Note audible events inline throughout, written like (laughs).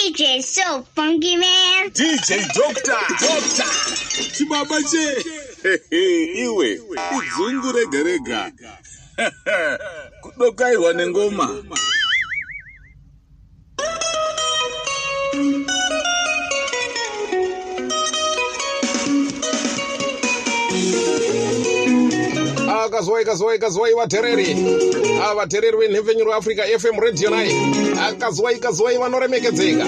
DJ so funky man. DJ Doctor. Doctor. chibaba che Iwe, idzungu rega rega. (laughs) Kudokaiwa nengoma. akazwai kazwai kazwai vatereri ava vatereri venhepfenyuro africa fm radio nai akazwai kazwai vanoremekedzeka.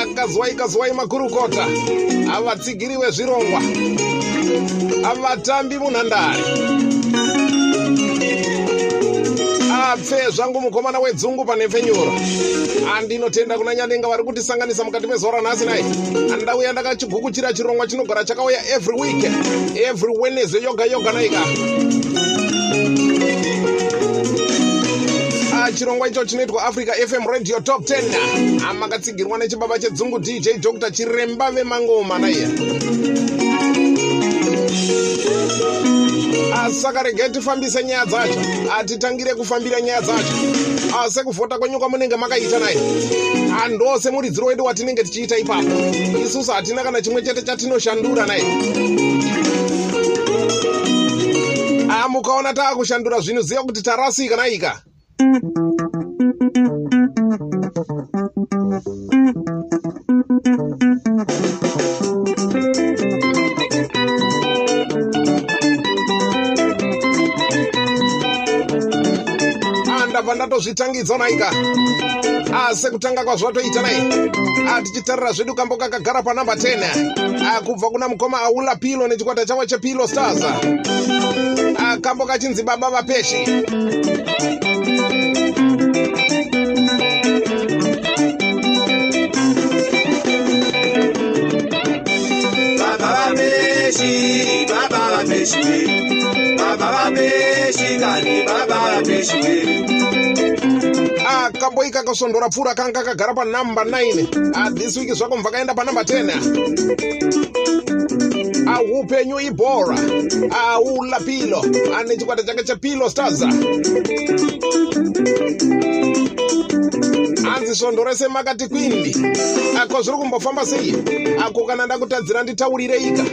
Akazwai kazwai makurukota. Avatsigiri vezvirongwa avatambi munhandare. Apfe zvangu mukomana wedzungu panhepfenyuro andinotenda kuna nyandenga vari kutisanganisa mukati mezuva ranhasi nai. Andauya ndakachigukuchira chirongwa chinogara chakauya every week every wednesday yoga yoga naika Ah, chirongwa icho chinoitwa africa fm radio top 10 amakatsigirwa nechibaba chedzungu dj dr chiremba vemangoma naiya saka regai tifambise nyaya dzacho. Atitangire kufambira nyaya dzacho. Sekuvhota kwenyu kwamunenge makaita naye handose muridziro wedu watinenge tichiita ipapo. Isusu hatina kana chimwe chete chatinoshandura naye mukaona taakushandura zvinhu ziva kuti tarasika naika ndabva ndatozvitangidza naika sekutanga kwazvatoita nai. Tichitarira zvedu kambo kakagara panamba 10 kubva kuna mukoma aula pilo nechikwata chavo chepilo stars. Kambo kachinzi baba vapeshi Beshwe bàbá wa Beshi kani bàbá wa Beshwe ah, akamboika kusondora pfuura kanga kagara panamba 9 athis ah, wiki zvako mubva kaenda panamba 10 aupenyu ah, ibhora. Aula pilo ane chikwata chake chepilo stars. Hanzi svondo rese makati kwindi. Ako zviri kumbofamba sei? Ako kana ndakutadzira nditaurireika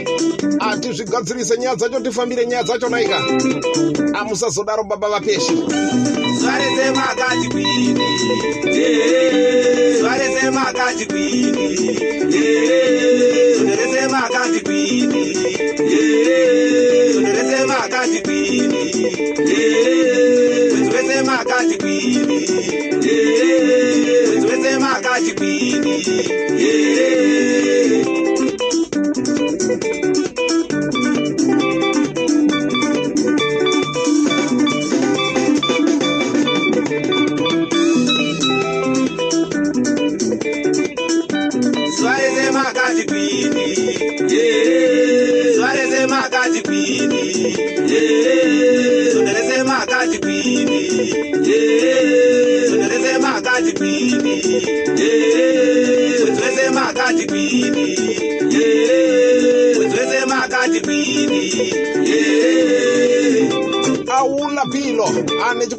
atizvigadzirise nyaya dzacho tifambire nyaya dzacho naika amusazodaro baba vapeshi zvarese makati kwini zvarese makati kwini zvarese makati kwini zvarese makati kwini zvarese makati kwini akajibini yeah.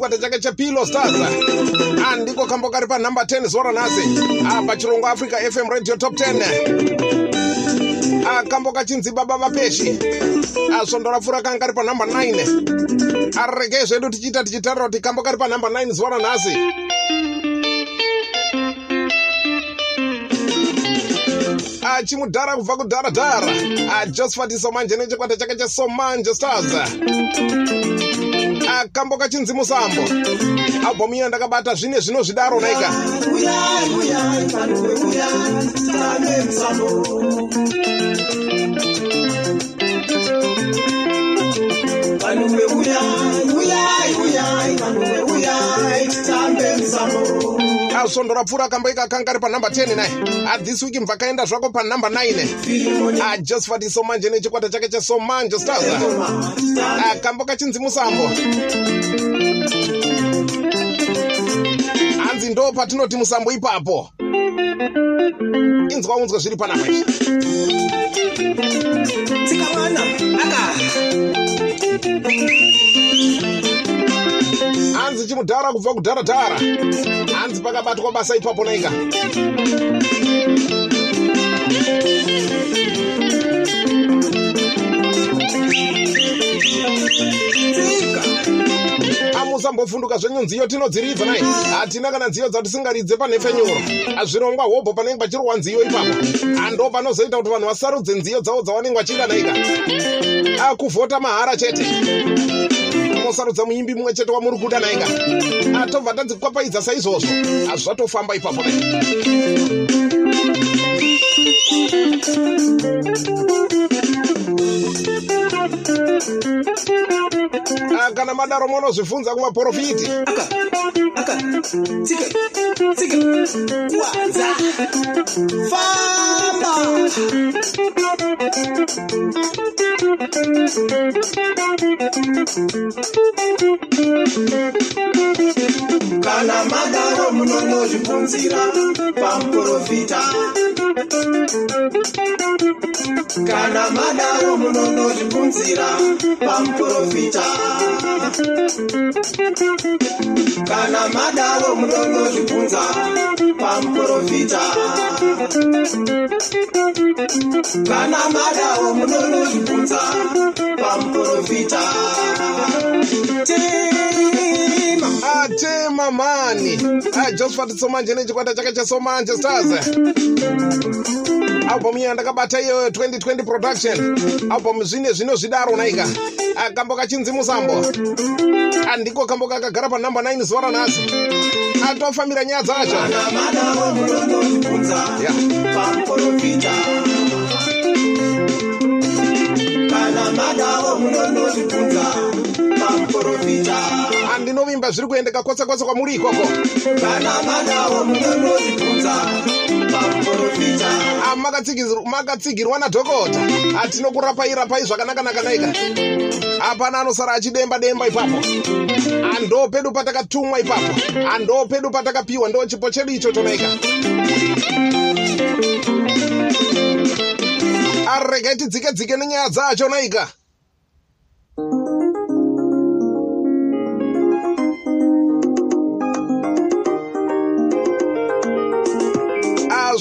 Chikwata chake chepilo stars. Andiko kambo kari panhamba 10 zuva ranhasi pachirongwa africa fm radio top 10 kambo kachinzi baba vapeshi svondo rapfuura kanga kari panhamba 9 aregei zvedu tichiita tichitarira kuti kambo kari panhamba 9 zuva ranhasi chimudhara kubva kudharadhara josephat somanje nechikwata chake chesomanje stars kambo kachinzi musambo. Albhomu iya ndakabata zvine zvinozvidaro naika svondo rapfuura kambo ika kanga kari panhamba 10 naye this week mvakaenda zvako panhamba 9 josephat somanje nechikwata chake chesomanje stars. Kambo kachinzi musambo hanzi ndo patinoti musambo ipapo. Inzwa unzwe zviri panapa izvi tikawana aka hanzi chimudhara kubva kudharadhara. Hanzi pakabatwa basa ipapo naika? Amusambovhunduka zvenyu nziyo tinodziridza nai hatina kana nziyo dzatisingaridze panhefenyuro zvirongwa hobho panenge pachirohwa nziyo ipapo. Hando panozoita kuti vanhu vasarudze nziyo dzavo dzavanenge vachida naika. Akuvhota mahara chete mosarudza muimbi mumwe chete wamuri kuda naika atobva tadzikwapaidza saizvozvo. Hazvatofamba ipapo nai Ah, kana madaro monozvibvunza kuvaprofiti famba. Kana madaro munonozvibvunzira pamuprofita. Kana madaro munonozvibvunzira pamuprofita kana madaro munonozvibvunza pamuprofita kana madaro munonozvibvunza pamuprofita tema. Mani. Ajosfat somanje nechikwata chake chesomanje stars album iya ndakabata iyo 2020 production. Album zvine zvino zvidaro naika. Ah, kambo kachinzi musambo. Andiko kambo kakagara panhamba 9 zuva ranhasi. Atofambira nyaya dzacho kana madaro munonozvibvunza Ya. pamuprofita kana madaro munonozvibvunza pamuprofita andinovimba zviri kuendeka kwose kwose kwamuri ikoko kana madaro munonozvibvunza pamuprofita. Ah, makatsigir- makatsigirwa nadhokota. Atinokurapai rapai zvakanaka-naka naika. Hapana anosara achidemba demba ipapo. Ando pedu patakatumwa ipapo. Ando pedu patakapiwa. Ndo chipo chedu ichocho naika aregai tidzike dzike nenyaya dzacho naika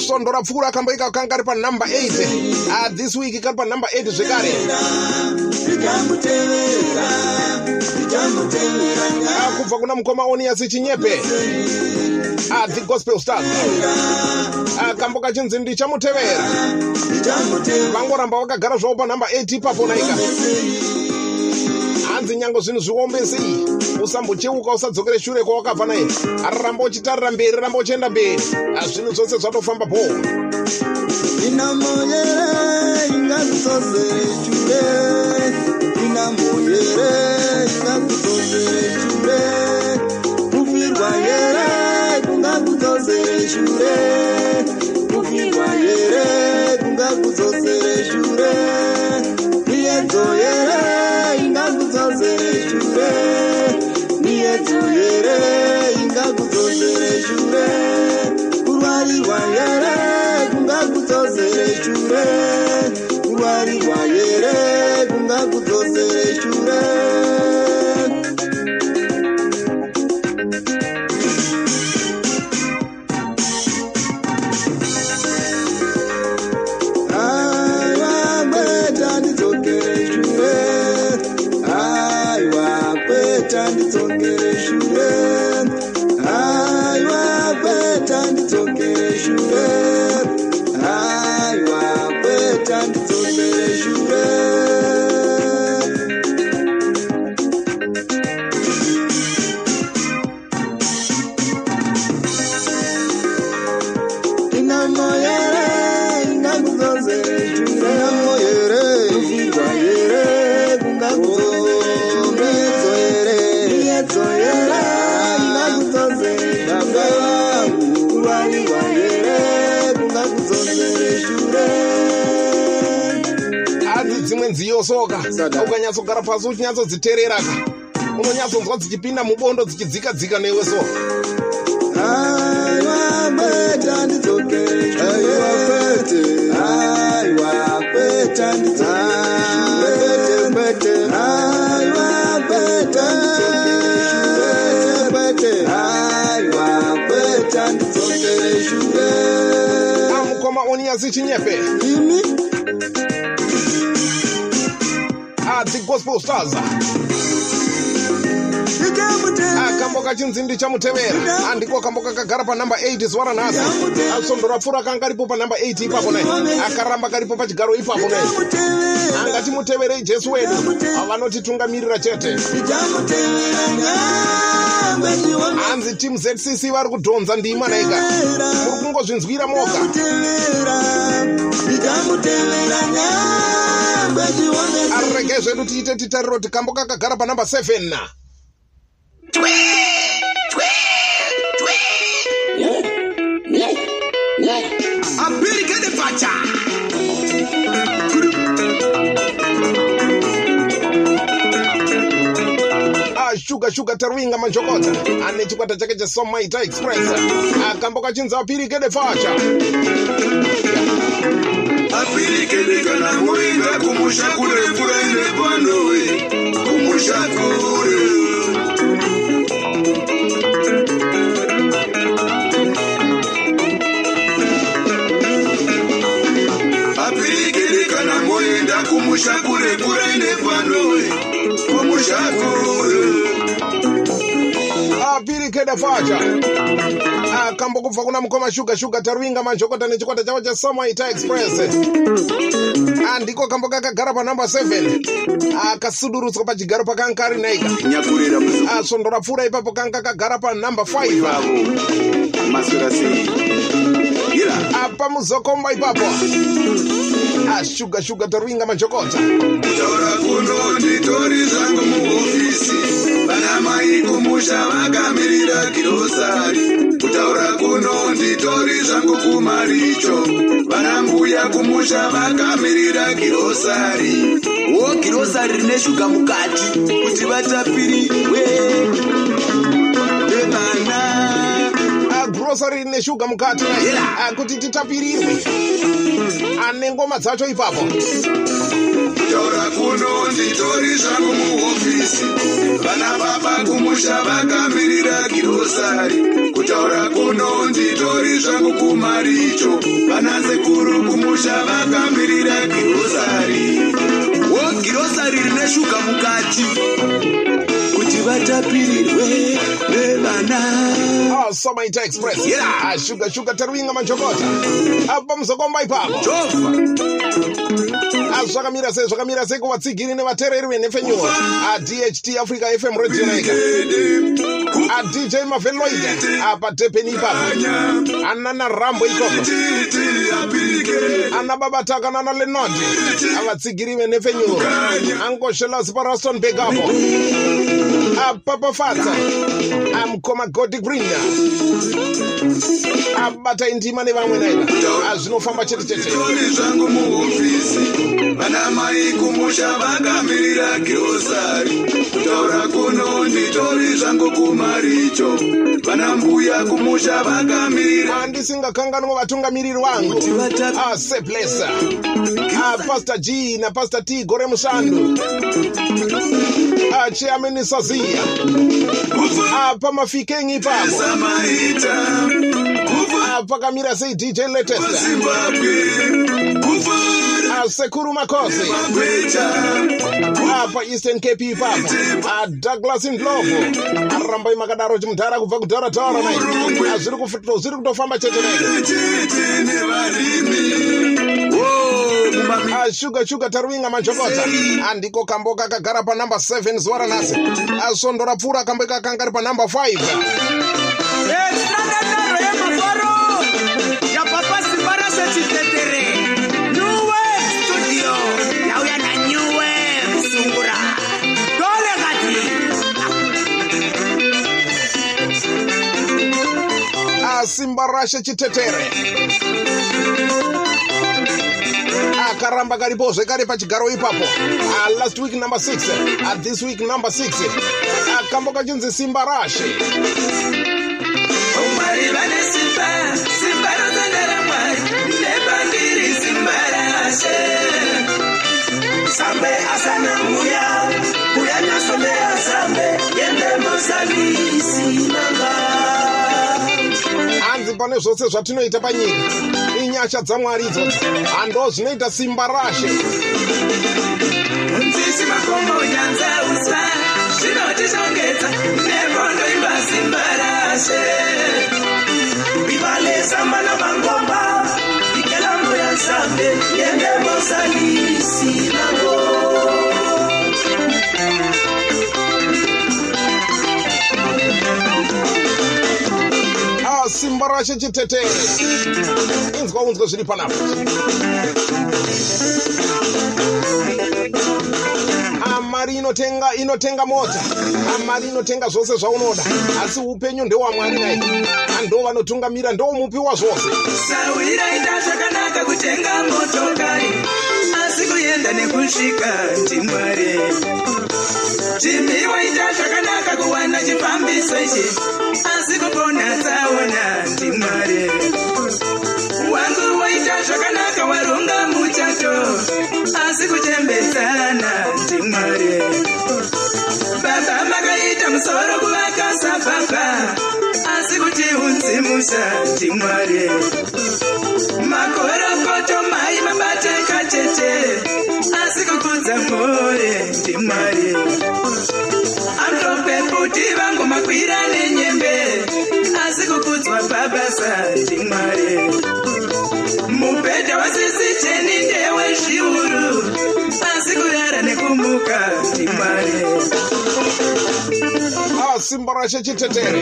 svondo rapfuura kamboika kanga kari panhamba 8 Ah, this week kari panhamba 8 zvekare. Ah, kubva kuna mukoma oniasi chinyepe. Ah, the gospel stars. Ah, kambo kachinzi ndichamutevera. Vangoramba vakagara zvavo panhamba 8 ipapo naika hanzi nyange zvinhu zviwombesei usambocheuka usadzokere shure kwawakabva naye. Ramba uchitarira mberi ramba uchienda mberi. Ah, zvinhu zvose zvatofamba bho inamoyere ingakuzozere chure inamoyere ingakuzozere chure kufirwa yere kungakuzozere shure dzimwe nziyo soka ukanyatsogara pasi uchinyatsoziteerera ka? Unonyatsonzwa dzichipinda mubondo dzichidzika dzika newe so. Aiwa kweta ndidzokere aiwa kwete. Aiwa kweta ndidzokere kwete aiwa kweta ndidzokere kwete aiwa kweta ndidzokere shure amukoma oniasi chinyepe. Imi adzi gospel stars. Ndichamutevera akambo kachinzindi chamutevera. Andiko kambo kakagara panhamba 8 zuva ranhasi asondo rapfuura kanga karipo panhamba 8 ipapo nai akaramba karipo pachigaro ipapo nai ndichamutevera angatimuteverei jesu wedu chete. ndichamutevera nyangwe chiwame hanzi team zcc vari kudhonza ndima naika muri kungozvinzwira moga chiwame arege zvedu tiite titariro tikambo kakagara panhamba 7 apirikede ashuga shuga taruinga manjokota ane chikwata chake chesomaita express. Akambo kachinzi apirikede facha apirikede kana muinga kumusha kure kuraine panowe kumusha kure. Kumusha kure kuraine panowe kumusha kure apirikede facha akambo kubva kuna mukoma shuga shuga taruinga manjokota nechikwata chavo chesomaita express. Andiko kambo kakagara panhamba 7 akasudurutswa pachigaro pakanga kari naika. Asvondo rapfuura ipapo kanga kakagara panhamba 5 vavo. Maswera sei. Ira. Apa muzokomba ipapo. Ashuga shuga taruinga manjokota kutaura kuno nditori zvangu muhofisi vana mai kumusha vakamirira kirosari. Kutaura kuno nditori zvangu kumaricho. Vana mbuya kumusha vakamirira kirosari. Wo kirosari rine shuga mukati kuti vatapiriwe. Vevana agrosari neshuga mukati. Nai kuti titapirirwe ane ngoma dzacho ipapo kutaura kuno nditori zvangu muhofisi. Vana baba kumusha vakamirira kirosari kutaura kuno nditori zvangu kumaricho. Vana sekuru kumusha vakamirira kirosari wo kirosari rine shuga mukati vatapirirwe vevana somaita express. Yeah. ashuga shuga taruinga manjokota. Apa muzokomba ipapo. Jova. Azvakamira sei zvakamira sei kuvatsigiri nevateereri venhefenyuwa adht africa fm radio naika. Adj maveloid apa tepeni ipapo. Anana rambo ikoko. Ana babataka nana lenod avatsigiri venhefenyuwa angoshelasi paraston Papa Father. I'm Koma Godi abata indima nevamwe naika azvinofamba chete chete. Tori zvangu muhofisi vana mai kumusha vakamirira kirosari kutaura kuno nditori zvangu kumaricho. Vana mbuya kumusha vakamirira handisingakanganwa vatungamiriri vangu aseblesa apasta g napasta t gore mushandu achiamenisazia apa mafikeng ipapo apakamira sei dj latest. Kufara asekuru makosi. Apa eastern cape ipapo adouglas ndlovu. Arambai makadaro chimudhara kubva kufu- zviri kutofamba chete ashuga shuga taruinga majokota andiko kambo kakagara panhamba 7 zuva ranhasi asvondo rapfuura kambo kakanga ri panhamba 5 simba rashe chitetere nyuwe studio yauya nanyuwe musungura dole kati asimba rashe chitetere akaramba karipozve kari pachigaro ipapo. Ah, last week number 6 Ah, this week number 6 akambo kachinzi simba rashe umwari vane simba simba sambe asana muya uya nasomera sambe yende mozalisinanga hanzi kudzidziswa nezvose zvatinoita panyika. Inyasha dzamwari idzodzo hando zvinoita simba rashe. Mzizi makombo nyanza uswa Zvinotishongedza Nepondo imba simba rashe. Vivale samba na mangomba Ikelambo ya nsambe Yende mosalisi simba rashe chitetere inzwa unzwe zviri panapa. Ah, mari inotenga inotenga mota. Ah, mari inotenga zvose zvaunoda. Asi upenyu ndewamwari nai Ah, ndo vanotungamira ndomupiwa zvose. Sawira ita zvakanaka kutenga motokari Asi kuenda nekusvika ndimwari Chimiwa ita zvakanaka kuwana chifambiso ichi Asi kuti unzimusa ndimwari makorokoto mai mabate kachete asi kukudza more ndimwari amtopeputi vangu makwira nenyembe. Asi kukudzwa babasa simba rashe chitetere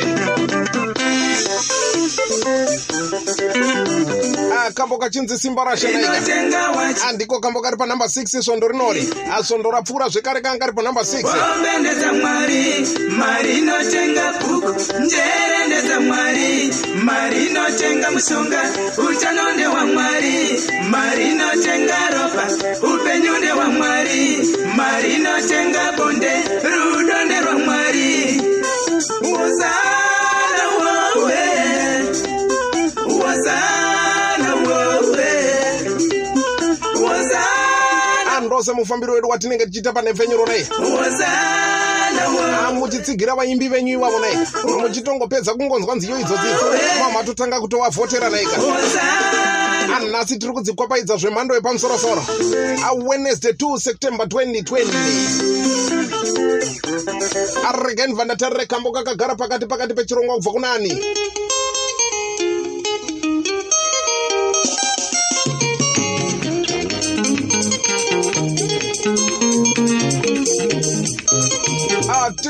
Ah, kambo kachinzi simba rashe naika andiko kambo kari panhamba 6 svondo rinori. Ah, svondo rapfuura zvekare kanga kari panhamba 6 wombendedza mwari mari inotenga bhuku. Njere ndedza mwari mari inotenga mushonga utano ndewa mwari mari inotenga andose mufambiro wedu watinenge tichiita panhepfenyuro nei uzana wowe Ah, muchitsigira vaimbi venyu ivavo nei muchitongopedza kungonzwa nziyo idzodzidzo mamatotanga kutovavhotera naika anhasi tiri kudzikwapaidza zvemhando yepamusorosoro. Awednesday 2 september 2020 arega ndibva ndatarire kambo kakagara pakati pakati pechirongwa kubva kunani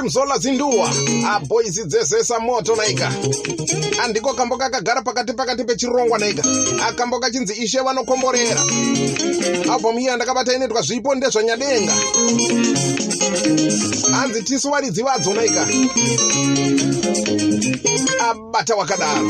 timzola zinduwa. Aboisi dzezesa moto naika. Andiko kambo kakagara pakati pakati pechirongwa naika. Akambo kachinzi ishe vanokomborera. Albhamu iya ndakabata inoitwa zvipo ndezvanyadenga hanzi tisu varidzi vadzo naika. Abata wakadaro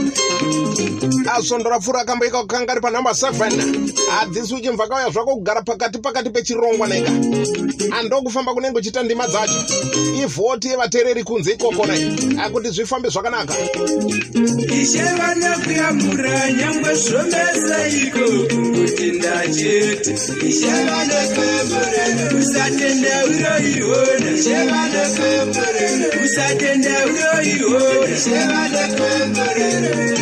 asvondo rapfuura akamboika kukanga ari panhamba 7 hadzisi uchimva kauya zvako kugara pakati pakati pechirongwa neka handokufamba kunenge uchiita ndima dzacho. Ivhoti yevateereri kunze ikoko nai akuti zvifambe zvakanaka. Ishevane kuyamura nyangwe zvoveseiko kuti ndachete. Ishevane kwemurere usatenda uroiona. Shevane kwemurere usatenda uroiona. Shevane kwemurere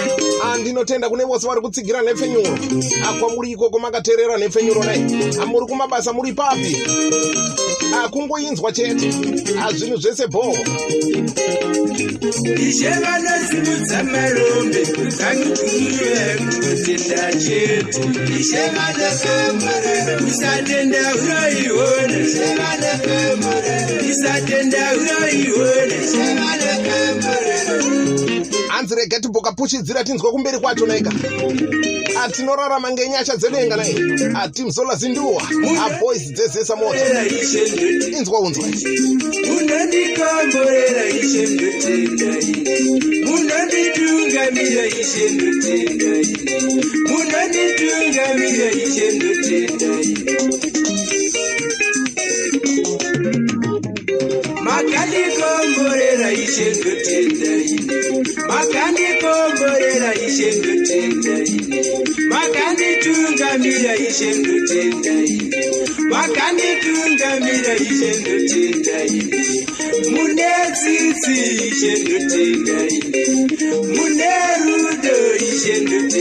andinotenda kune vose vari kutsigira nhepfenyuro akwamuri ikoko makateerera nhepfenyuro nai amuri kumabasa muri papi. Akungoinzwa chete. Azvinhu zvese bhoho ishevanozimudza marombe kutangituye kuti ndachete ishevane kwemurere usatenda uroiona shevane kwemurere isatenda uroiona shevane kwemurere hanzi regai timbokapushidzira tinzwe kumberi kwacho naika atinorarama ngenyasha dzedenga nai atimzola zinduwa aboisi dzezesa moto. Inzwa unzwa. Unondikomborera ishe ndotendai munonditungamira ishe ndotenda ine munonditungamira ishe ndotenda ine makandikomborera ishe ndotenda ine makandikomborera ishe ndotenda ine makanditungamira ishe ndotenda ine makanditungamira ishe ndotenda ine mune tsitsi ishe ndotenda ine mune rudo ishe ndotenda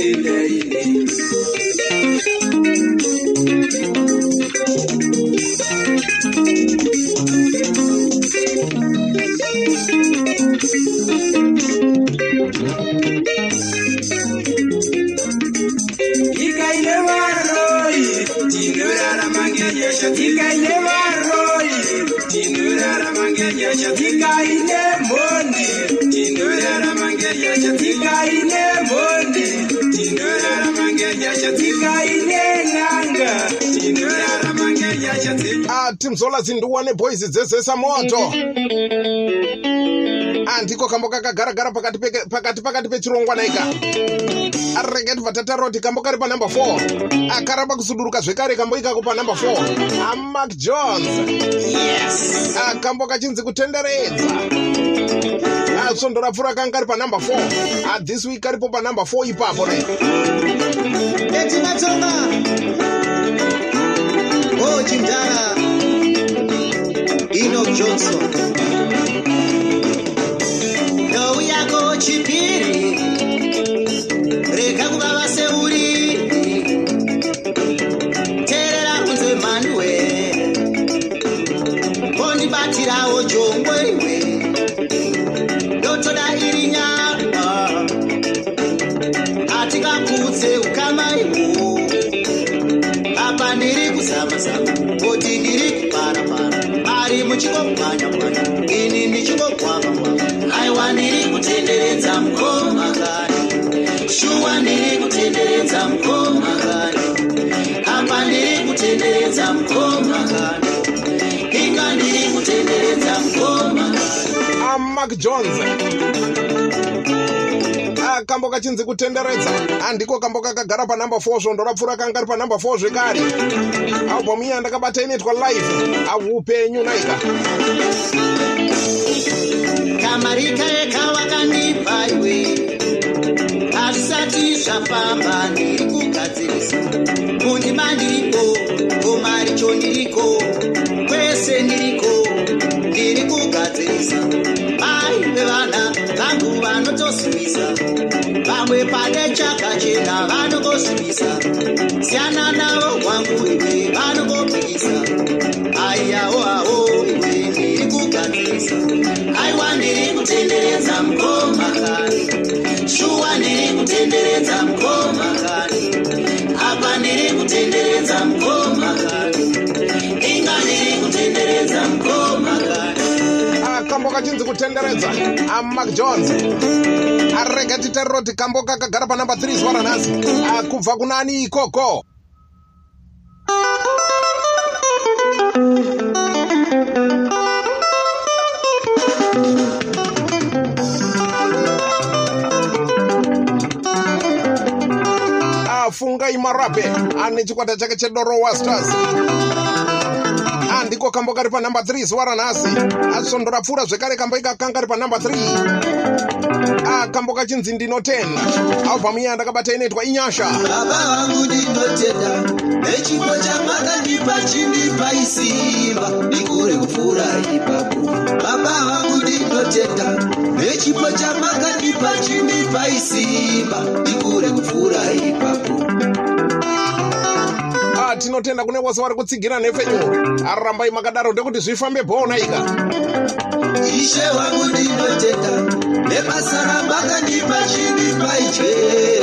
ati mzola zinduwa nebhoizi dzezesa moto. Andiko kambo kakagaragara pakati pakati pakati pechirongwa ika. Aregeti vatataroti kambo kari panumber 4 akaramba kusuduruka zvekare kambo ikako panumber 4 amark jones. Akambo kachinzi kutenderedza. Asvondo rapfuura kanga kari panumber 4 athis week karipo panumber 4 ipapo ne etinatsonga o chindara Dino Johnson. Now we go going to ari muchingomhanyamhanya ini ndichingogwamagwama aiwa ndiri kutenderedza mukoma kani shuwa ndiri kutenderedza mukoma kani apa ndiri kutenderedza mukoma kani inga ndiri kutenderedza mukoma kani amark jones akambo kachinzi kutenderedza andiko kambo kakagara panumber 4 svondo rapfuura kanga kari panumber 4 zvekare. Albhamu iya ndakabata inoitwa live. Aupenyu naika. Kamarika yekavakandipa iwe. Hazvisati zvafamba ndiri kugadzirisa mundima ndiriko goma richo ndiriko kwese ndiriko ndiri kugadzirisa. Mai vevana vangu vanotosumisa vamwe pane chakachena vanongosumisa siyana navo kwangu iwe vanongopikisa aiyawo awo iwe ndiri kugadzirisa aiwa ndiri kutenderedza mukoma kani shuwa ndiri kutenderedza mukoma akambo kachinzi kutenderedza. Amark jones. Arega titeroti kambo kakagara panumber 3 zuva ranhasi akubva kunani ikoko? Afungai marape. Ane chikwata chake chedorowa stars andiko kambo kari panumber 3 zuva ranhasi asvondo rapfuura zvekare kambo ikakanga kari panumber 3 akambo kachinzi ndino 10 albhamu iya ndakabata inoitwa inyasha. Baba vangu ndinotenda nechipo chamakandipa chindipa isimba. Ndikure kupfuura ipapo. Baba vangu ndinotenda nechipo chamakandipa chindipa isimba. Ndikure kupfuura ipapo Ah, tinotenda kune vose vari kutsigira nhefenyu ararambai makadaro ndekuti zvifambe bhonaika ishe wangu ndinotenda nebasa ramakandipa chindipa iche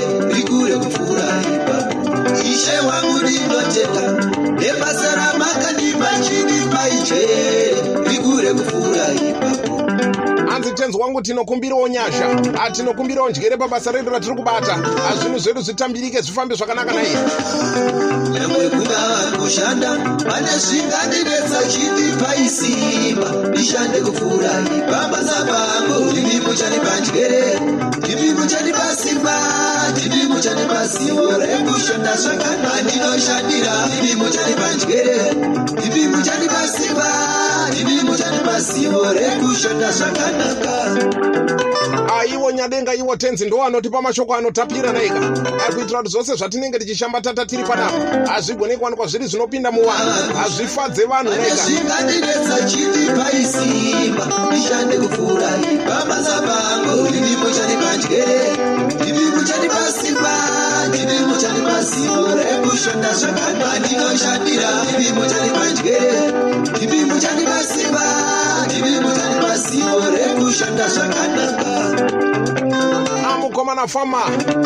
tenzi wangu tinokumbirawo nyasha. Atinokumbirawo njere pabasa redu ratiri kubata zvinhu zvedu zvitambirike zvifambe zvakanaka naiye nyangwe kungava kushanda pane zvingandinetsa chindipa isimba ndishande kufurahi pabasa pangu ndipimo chandipa njere ndipimo chandipa simba ndipimo chandipa siwo rekushanda zvakanaka ndinoshandira ndipimo chandipa njere ndipimo chandipa simba ndipimo chandipa siwo rekushanda zvakanaka. Aiwo nyadenga iwo tenzi ndo anotipa mashoko anotapira naika. Kuitira kuti zvose zvatinenge tichishambata tiri panapa hazvigone kuwanikwa zviri zvinopinda muvanhu hazvifadze vanhu naika. Zvingandinetsa chindipa isimba ndishande kufurahi pabasa pangu ndipimo chandipa njere ndipimo chandipa simba ndipimo chandipa siwo rekushanda zvakanaka. Ndinoshandira ndipimo chandipa njere ndipimo chandipa simba ndipimo chandipa siwo rekushanda zvakanaka amukomana fama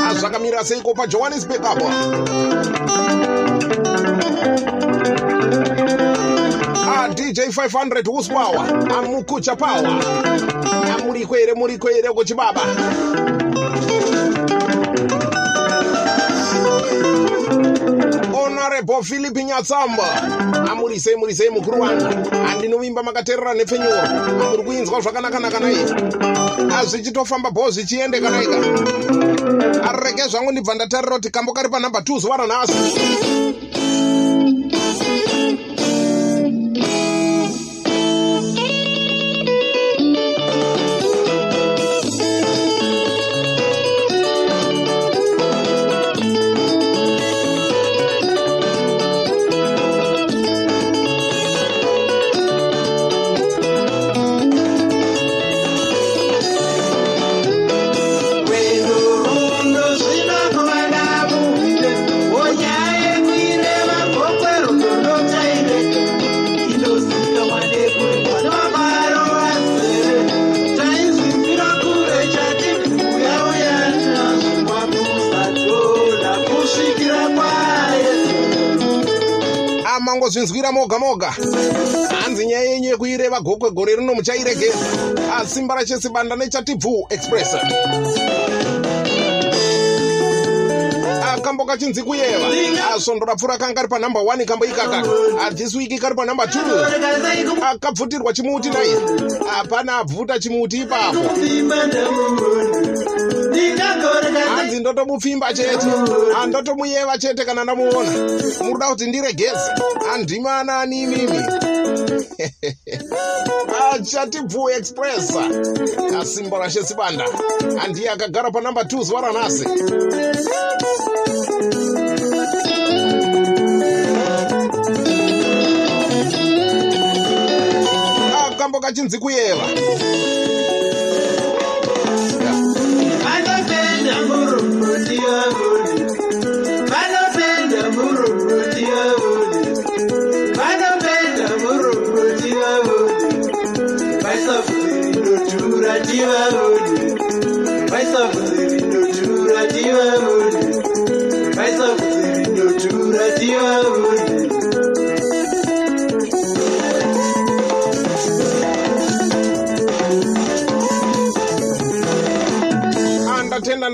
azvakamira seiko pajohannesburg apo? Adj 500 huspower amukucha power amuriko here muriko here kuchibaba honorable philip nyatsamba. Amurisei murisei mukuru wangu handinovimba makateerera nepfenyuro amuri kuinzwa zvakanaka-naka nai hazvichitofamba bho zvichiendeka naika arege zvangu ndibva ndatarira kuti kambo kari panhamba 2 zuva ranhasi amangozvinzwira moga moga. Hanzi nyaya yenyu yekuireva gokwe gore rino muchairegeza asimba rachesibanda nechatibvu express. Akambo kachinzi kuyeva. Asvondo rapfuura kanga ri panhamba 1 kambo ikaka. Hadhiswiki kari panhamba 2 akabvutirwa chimuti nai. Hapana abvuta chimuti ipapo ndotomupfimba chete. Handotomuyeva chete kana ndamuona. Muruda kuti ndiregeze. Handimanani imimi. (laughs) Achatibvu express asimba rashesibanda handiye akagara panhamba 2 zuva ranhasi. Akambo kachinzi kuyeva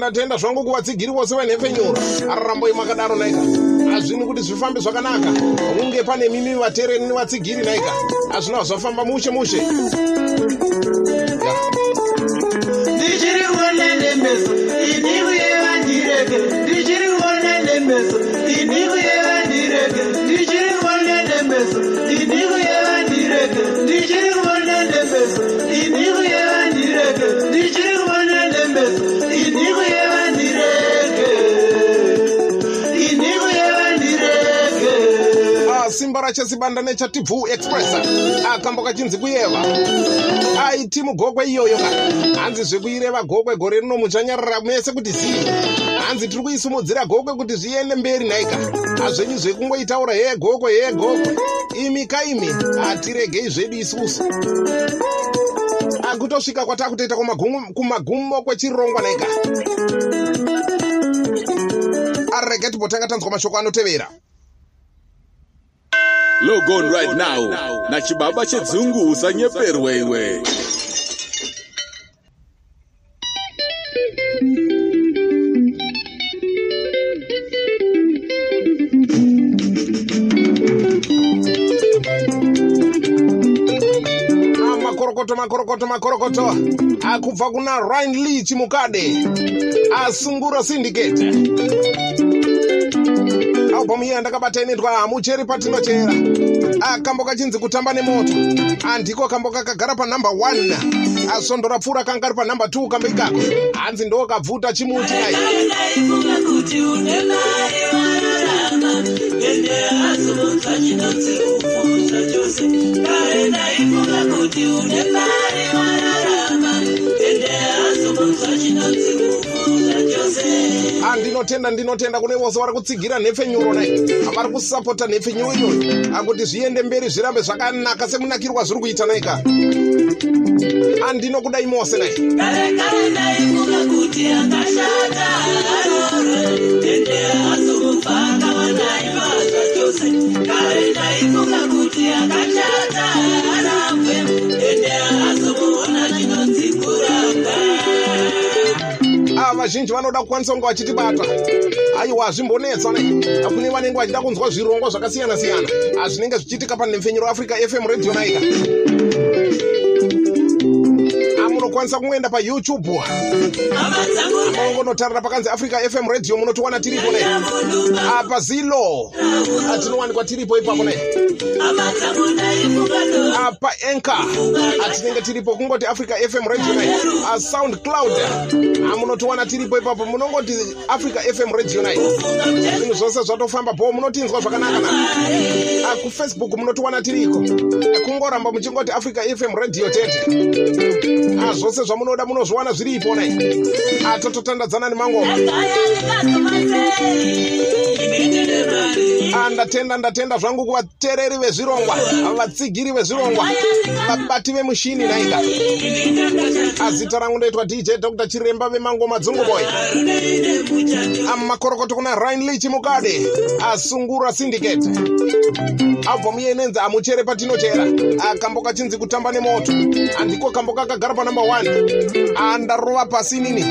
ndatenda zvangu kuvatsigiri vose venhepfenyuro araramboi makadaro naika. Hazvini kuti zvifambe zvakanaka. Hunge pane mimi vateereri nevatsigiri naika. Hazvina zvafamba mushe mushe. Ndichiri kuona nemeso simba rachesibanda nechatibvu express. Akambo kachinzi kuyeva. Aiti mugokwe iyoyo ka. Hanzi zvekuireva gokwe gore rino muchanyarara mese kuti zii. Hanzi tiri kuisimudzira gokwe kuti zviende mberi naika hazvenyu zvekungoitaura heye gokwe heye gokwe imi kaimi hatiregei zvedu isusu. Akutosvika kwatakutoita kumagumo- kwechirongwa naika arege tibotanga tanzwa mashoko anotevera logon right now. nachibaba chedzungu usanyeperwa iwe. Ah, makorokoto makorokoto makorokoto. Ah, Akubva kuna ryan lee chimukade asungura ah, sindicate albhamu iyi yandakabata inoitwa hamucheri patinochera. Akambo kachinzi kutamba nemoto. Andiko kambo kakagara panhamba 1 asondora pfuura kanga ari panhamba 2 kambo ikako. Hanzi ndo kabvuta chimuti nai chose andinotenda ndinotenda. Kune vose vari kutsigira nhepfenyuro nai vari kusapota nhepfenyuro iyoyo. Akuti zviende mberi zvirambe zvakanaka semunakirwa zviri kuita naika. Andinokudai mose nai kare kare ndaifunga kuti akashata. Arorwe ende azunza akawanaivaza chose kare ndaifunga kuti akashata vazhinji vanoda kukwanisa kunge vachitibata aiwa hazvimbonetsa nai kune vanenge vachida kunzwa zvirongwa zvakasiyana-siyana. Azvinenge zvichiitika panemfenyero africa fm radio naika amunokwanisa kungoenda payoutube. Maungonotarira pakanzi africa fm radio munotiwana tiripo nai apa zilo atinowanikwa tiripo ipapo nai apa enka atinenge tiripo kungoti africa fm radio nai asoundcloud amunotiwana tiripo ipapo munongoti africa fm radio nai zvinhu zvose zvatofamba bo munotinzwa zvakanaka na? Kufacebook munotiwana tiriko? Kungoramba muchingoti africa fm radio tete Ah, zvose zvamunoda munozviwana zviripo nai. Atototandadzana nemangoma Ah, ndatenda zvangu kuvateereri vezvirongwa vatsigiri vezvirongwa vabati vemushini naika azita rangu ndoitwa dj dr. Chiremba vemangoma dzunguboy amakorokoto kuna ryan lee chimukade asungura syndicate. Albhamu iye inenzi amuchere patinochera akambo kachinzi kutamba nemoto. Andiko kambo kakagara panamba 1 andarova pasi nini